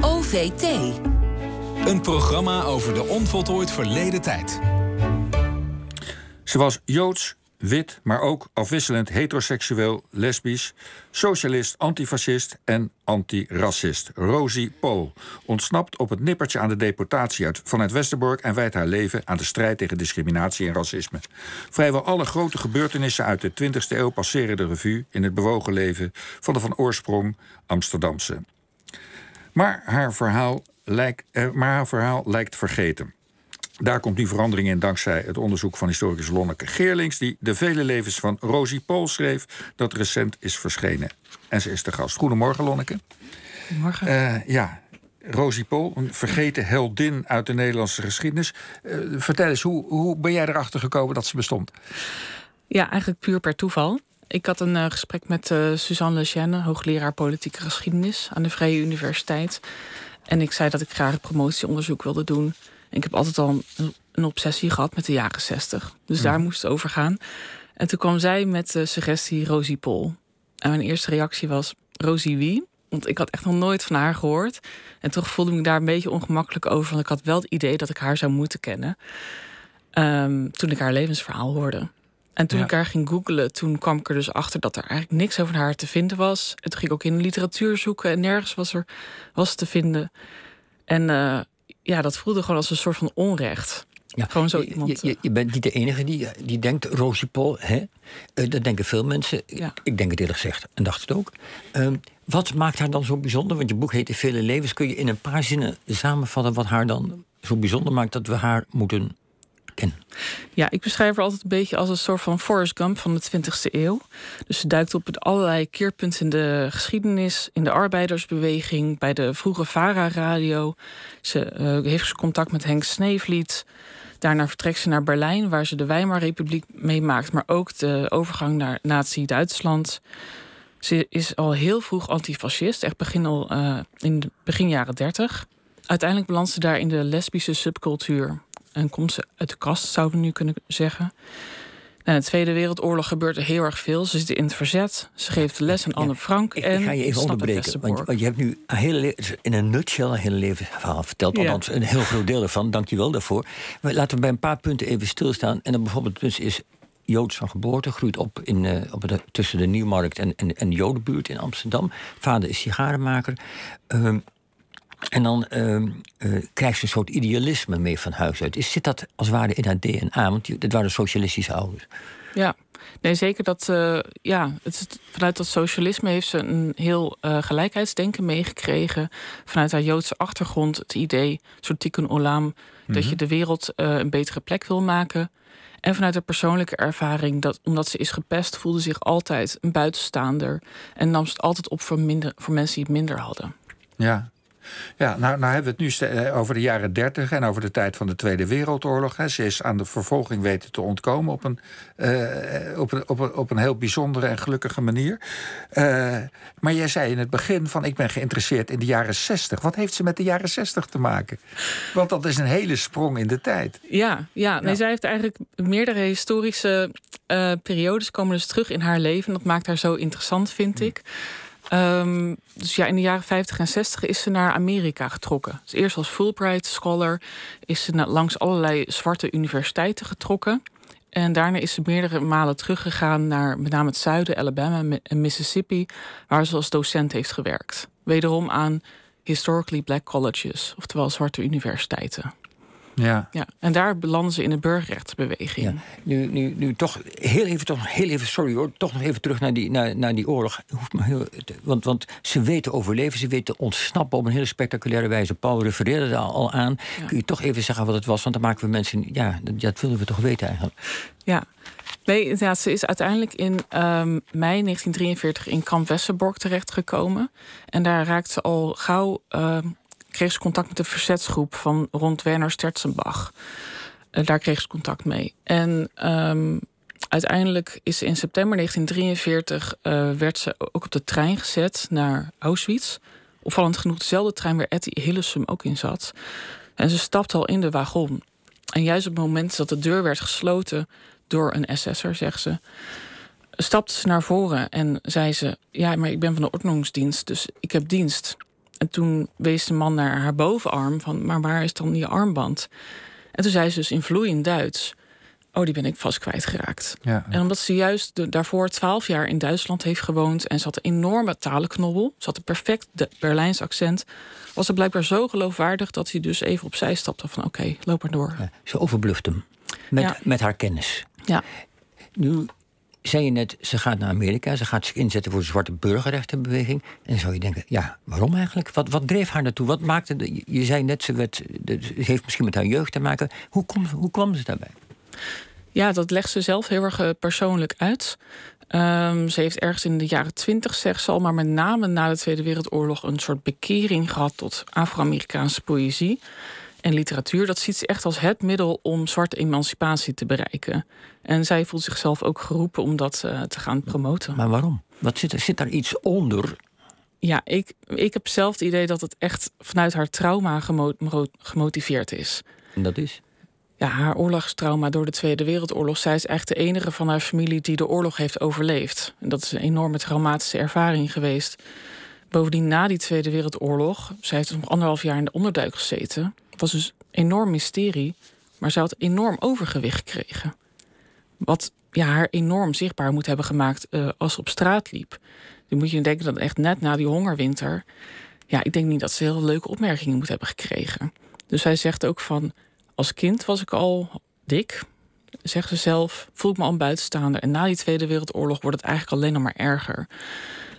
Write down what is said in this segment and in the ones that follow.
OVT. Een programma over de onvoltooid verleden tijd. Ze was joods, wit, maar ook afwisselend heteroseksueel, lesbisch, socialist, antifascist en antiracist. Rosie Pool ontsnapt op het nippertje aan de deportatie uit, vanuit Westerbork en wijdt haar leven aan de strijd tegen discriminatie en racisme. Vrijwel alle grote gebeurtenissen uit de 20e eeuw passeren de revue in het bewogen leven van de van oorsprong Amsterdamse. Maar haar verhaal lijkt, eh, maar haar verhaal lijkt vergeten. Daar komt nu verandering in dankzij het onderzoek van historicus Lonneke Geerlings... die de vele levens van Rosie Pool schreef, dat recent is verschenen. En ze is de gast. Goedemorgen, Lonneke. Goedemorgen. Uh, ja, Rosie Pool, een vergeten heldin uit de Nederlandse geschiedenis. Uh, vertel eens, hoe, hoe ben jij erachter gekomen dat ze bestond? Ja, eigenlijk puur per toeval. Ik had een uh, gesprek met Suzanne Lejeune, hoogleraar politieke geschiedenis... aan de Vrije Universiteit. En ik zei dat ik graag promotieonderzoek wilde doen ik heb altijd al een, obsessie gehad met de jaren zestig. Dus daar moest het over gaan. En toen kwam zij met de suggestie Rosie Pol. En mijn eerste reactie was: Rosie wie? Want ik had echt nog nooit van haar gehoord. En toch voelde ik me daar een beetje ongemakkelijk over. Want ik had wel het idee dat ik haar zou moeten kennen. Um, toen ik haar levensverhaal hoorde. En toen ik haar ging googlen, toen kwam ik er dus achter dat er eigenlijk niks over haar te vinden was. En toen ging ik ook in de literatuur zoeken en nergens was er was te vinden. En uh, ja, dat voelde gewoon als een soort van onrecht. Ja, gewoon zo iemand. Je, je, bent niet de enige die, die denkt, Rosie Paul, hè? Uh, dat denken veel mensen. Ja. Ik denk het eerlijk gezegd en dacht het ook. Uh, wat maakt haar dan zo bijzonder? Want je boek heet Vele Levens. Kun je in een paar zinnen samenvatten wat haar dan zo bijzonder maakt dat we haar moeten ja, ik beschrijf haar altijd een beetje als een soort van Forrest Gump van de 20e eeuw. Dus ze duikt op allerlei keerpunten in de geschiedenis, in de arbeidersbeweging, bij de vroege VARA-radio. Ze uh, heeft contact met Henk Sneevliet. Daarna vertrekt ze naar Berlijn, waar ze de Weimarrepubliek meemaakt, maar ook de overgang naar Nazi-Duitsland. Ze is al heel vroeg antifascist, echt begin al uh, in de begin jaren 30. Uiteindelijk belandt ze daar in de lesbische subcultuur en komt ze uit de kast, zouden we nu kunnen zeggen. In de Tweede Wereldoorlog gebeurt er heel erg veel. Ze zit in het verzet. Ze geeft les aan Anne Frank. Ik, en ik ga je even onderbreken. Want, want, je hebt nu een hele in een nutshell een hele levensverhaal verteld. Althans, een heel groot deel ervan. Dank je wel daarvoor. Maar laten we bij een paar punten even stilstaan. En dan bijvoorbeeld dus is Joods van geboorte, groeit op, in, uh, op de, tussen de Nieuwmarkt en, en, en de Jodenbuurt in Amsterdam. Vader is sigarenmaker. Uh, en dan uh, uh, krijgt ze een soort idealisme mee van huis uit. Is, zit dat als het ware in haar DNA? Want dat waren socialistische ouders. Ja, nee, zeker dat. Uh, ja, het, vanuit dat socialisme heeft ze een heel uh, gelijkheidsdenken meegekregen. Vanuit haar Joodse achtergrond het idee, soort tikkun olam, dat mhm. je de wereld uh, een betere plek wil maken. En vanuit haar persoonlijke ervaring, dat omdat ze is gepest, voelde zich altijd een buitenstaander. En nam ze het altijd op voor, minder, voor mensen die het minder hadden. Ja, ja, nou, nou hebben we het nu eh, over de jaren 30 en over de tijd van de Tweede Wereldoorlog. Ze is aan de vervolging weten te ontkomen op een, uh, op een, op een, op een heel bijzondere en gelukkige manier. Uh, maar jij zei in het begin van ik ben geïnteresseerd in de jaren 60. Wat heeft ze met de jaren 60 te maken? Want dat is een hele sprong in de tijd. Ja, ja, nee, zij heeft eigenlijk meerdere historische uh, periodes komen dus terug in haar leven. Dat maakt haar zo interessant, vind hm. ik. Um, dus ja, in de jaren 50 en 60 is ze naar Amerika getrokken. Dus eerst als Fulbright Scholar is ze langs allerlei zwarte universiteiten getrokken. En daarna is ze meerdere malen teruggegaan naar met name het zuiden, Alabama en Mississippi, waar ze als docent heeft gewerkt. Wederom aan historically black colleges, oftewel zwarte universiteiten. Ja. ja. En daar belanden ze in de burgerrechtsbeweging. Ja. Nu, nu, nu toch heel even, toch heel even, sorry hoor, toch nog even terug naar die, naar, naar die oorlog. Hoeft maar heel, want, want ze weten overleven, ze weten ontsnappen op een hele spectaculaire wijze. Paul refereerde daar al aan. Kun je toch even zeggen wat het was? Want dan maken we mensen, ja, dat willen we toch weten eigenlijk. Ja. Nee, ja, ze is uiteindelijk in um, mei 1943 in kamp Westerbork terechtgekomen. En daar raakt ze al gauw um, kreeg ze contact met de verzetsgroep van rond Werner Sterzenbach. Uh, daar kreeg ze contact mee. En um, uiteindelijk is ze in september 1943 uh, eh, werd ze ook op de trein gezet naar Auschwitz. Opvallend genoeg dezelfde trein waar Etty Hillesum ook in zat. En ze stapte al in de wagon. En juist op het moment dat de deur werd gesloten door een SS'er, zegt ze, stapte ze naar voren en zei ze: Ja, maar ik ben van de ordnungsdienst, dus ik heb dienst. En toen wees de man naar haar bovenarm van: Maar waar is dan je armband? En toen zei ze dus in vloeiend Duits: Oh, die ben ik vast kwijtgeraakt. Ja. En omdat ze juist de, daarvoor twaalf jaar in Duitsland heeft gewoond en ze had een enorme talenknobbel, ze had een perfect Berlijns accent, was ze blijkbaar zo geloofwaardig dat hij dus even opzij stapte van: Oké, loop maar door. Ja, ze overbluft hem met, met haar kennis. Ja. Nu zei je net, ze gaat naar Amerika, ze gaat zich inzetten voor de zwarte burgerrechtenbeweging. En dan zou je denken, ja, waarom eigenlijk? Wat, wat dreef haar naartoe? Wat maakte, de, je zei net, ze, werd, heeft misschien met haar jeugd te maken. Hoe, kom, hoe kwam ze daarbij? Ja, dat legt ze zelf heel erg eh, persoonlijk uit. Um, ze heeft ergens in de jaren twintig, zegt ze al, maar met name na de Tweede Wereldoorlog een soort bekering gehad tot Afro-Amerikaanse poëzie en literatuur. Dat ziet ze echt als het middel om zwarte emancipatie te bereiken. En zij voelt zichzelf ook geroepen om dat uh, te gaan promoten. Maar waarom? Wat zit, er, zit daar iets onder? Ja, ik, ik heb zelf het idee dat het echt vanuit haar trauma gemotiveerd is. En dat is? Ja, haar oorlogstrauma door de Tweede Wereldoorlog. Zij is echt de enige van haar familie die de oorlog heeft overleefd. En dat is een enorme traumatische ervaring geweest. Bovendien, na die Tweede Wereldoorlog, zij heeft nog anderhalf jaar in de onderduik gezeten. Het was dus enorm mysterie, maar ze had enorm overgewicht gekregen. Wat ja, haar enorm zichtbaar moet hebben gemaakt uh, als ze op straat liep. Dan moet je denken dat echt net na die hongerwinter. Ja, ik denk niet dat ze heel leuke opmerkingen moet hebben gekregen. Dus zij zegt ook van. Als kind was ik al dik, zegt ze zelf. Voel ik me al een buitenstaander. En na die Tweede Wereldoorlog wordt het eigenlijk alleen nog maar erger.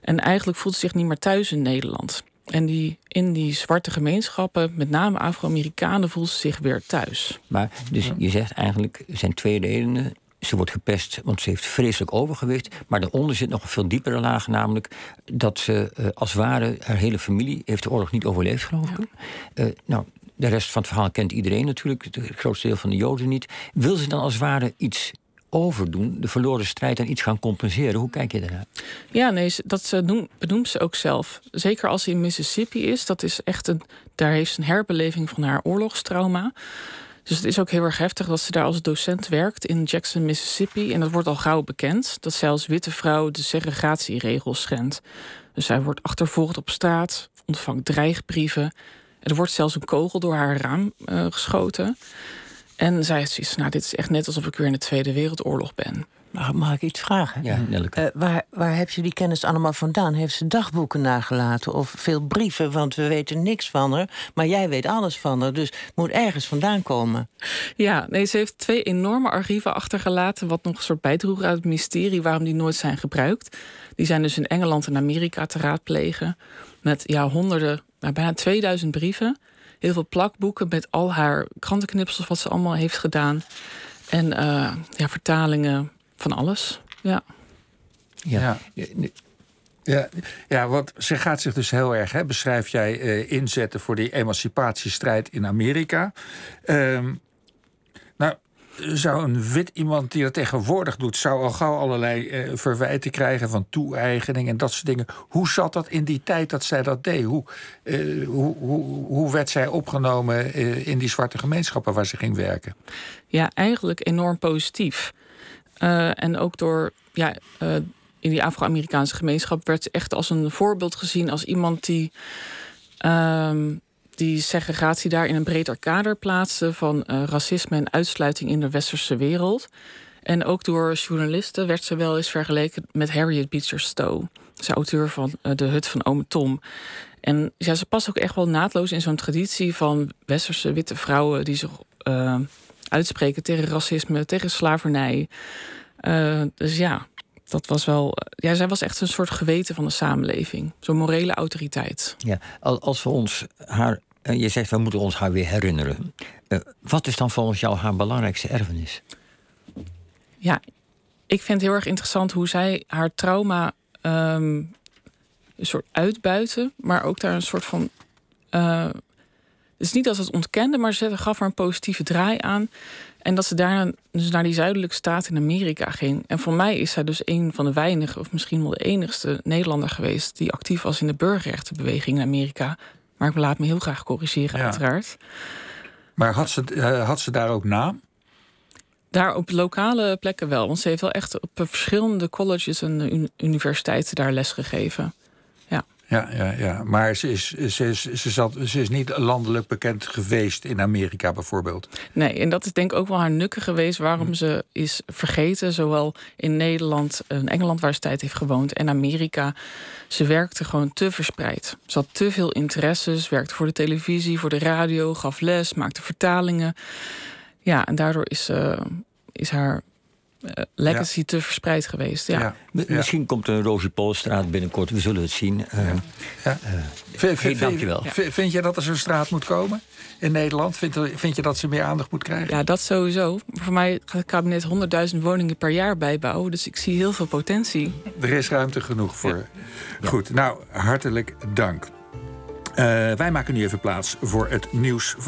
En eigenlijk voelt ze zich niet meer thuis in Nederland. En die, in die zwarte gemeenschappen, met name Afro-Amerikanen, voelt ze zich weer thuis. Maar dus je zegt eigenlijk, er zijn twee redenen. Ze wordt gepest, want ze heeft vreselijk overgewicht. Maar daaronder zit nog een veel diepere laag, namelijk dat ze uh, als ware haar hele familie heeft de oorlog niet overleefd, geloof ik. Uh, nou, de rest van het verhaal kent iedereen natuurlijk, het grootste deel van de Joden niet. Wil ze dan als ware iets overdoen, de verloren strijd en iets gaan compenseren. Hoe kijk je daarnaar? Ja, nee, dat benoemt ze ook zelf. Zeker als ze in Mississippi is, dat is echt een, daar heeft ze een herbeleving van haar oorlogstrauma. Dus het is ook heel erg heftig dat ze daar als docent werkt in Jackson, Mississippi. En dat wordt al gauw bekend dat zij als witte vrouw de segregatieregels schendt. Dus zij wordt achtervolgd op straat, ontvangt dreigbrieven. Er wordt zelfs een kogel door haar raam uh, geschoten. En zij heeft zoiets nou, dit is echt net alsof ik weer in de Tweede Wereldoorlog ben. Mag, mag ik iets vragen? Ja, uh, waar, waar heb je die kennis allemaal vandaan? Heeft ze dagboeken nagelaten of veel brieven? Want we weten niks van haar, maar jij weet alles van haar. Dus het moet ergens vandaan komen. Ja, nee, ze heeft twee enorme archieven achtergelaten... wat nog een soort bijdroeg uit het mysterie waarom die nooit zijn gebruikt. Die zijn dus in Engeland en Amerika te raadplegen... met ja, honderden, nou, bijna 2000 brieven heel veel plakboeken met al haar krantenknipsels, wat ze allemaal heeft gedaan. En uh, ja, vertalingen van alles. Ja. Ja. ja. Ja, want ze gaat zich dus heel erg, hè, beschrijf jij, uh, inzetten voor die emancipatiestrijd in Amerika. Um, nou, zou een wit iemand die dat tegenwoordig doet, zou al gauw allerlei eh, verwijten krijgen van toe-eigening en dat soort dingen. Hoe zat dat in die tijd dat zij dat deed? Hoe, eh, hoe, hoe, hoe, werd zij opgenomen eh, in die zwarte gemeenschappen waar ze ging werken? Ja, eigenlijk enorm positief. En ook door ja, in die Afro-Amerikaanse gemeenschap werd ze echt als een voorbeeld gezien als iemand die. Ehm, die segregatie daar in een breder kader plaatste van uh, racisme en uitsluiting in de westerse wereld. En ook door journalisten werd ze wel eens vergeleken met Harriet Beecher Stowe. Ze auteur van uh, De Hut van Ome Tom. En ja, ze past ook echt wel naadloos in zo'n traditie van westerse witte vrouwen die zich uh, uitspreken tegen racisme, tegen slavernij. dus ja, dat was wel. Ja, zij was echt een soort geweten van de samenleving. Zo'n morele autoriteit. Ja, als we ons haar. Eh, je zegt we moeten ons haar weer herinneren. Uh, wat is dan volgens jou haar belangrijkste erfenis? Ja, ik vind het heel erg interessant hoe zij haar trauma um, een soort uitbuiten, maar ook daar een soort van. Uh, het is niet dat ze het ontkende, maar ze gaf er een positieve draai aan. En dat ze daarna dus naar die zuidelijke staat in Amerika ging. En voor mij is zij dus een van de weinige, of misschien wel de enigste Nederlander geweest die actief was in de burgerrechtenbeweging in Amerika. Maar ik laat me heel graag corrigeren, uiteraard. Maar had ze, uh, had ze daar ook naam? Daar op lokale plekken wel. Want ze heeft wel echt op verschillende colleges en universiteiten daar les gegeven. Ja, ja, ja. maar ze is, ze, is, ze, zat, ze is niet landelijk bekend geweest in Amerika bijvoorbeeld. Nee, en dat is denk ik ook wel haar nukke geweest waarom hm. ze is vergeten. Zowel in Nederland en Engeland, waar ze tijd heeft gewoond, en Amerika. Ze werkte gewoon te verspreid. Ze had te veel interesses, werkte voor de televisie, voor de radio, gaf les, maakte vertalingen. Ja, en daardoor is, uh, is haar uh, legacy te verspreid geweest. Ja. Misschien komt een Rosie Polstraat binnenkort, we zullen het zien. Ja. Uh, vind, dankjewel. Vind, je dat er zo'n straat moet komen in Nederland? Vind, vind je dat ze meer aandacht moet krijgen? Ja, dat sowieso. Voor mij gaat het kabinet 100.000 woningen per jaar bijbouwen. Dus ik zie heel veel potentie. Er is ruimte genoeg voor. Goed, nou, hartelijk dank. wij maken nu even plaats voor het nieuws van.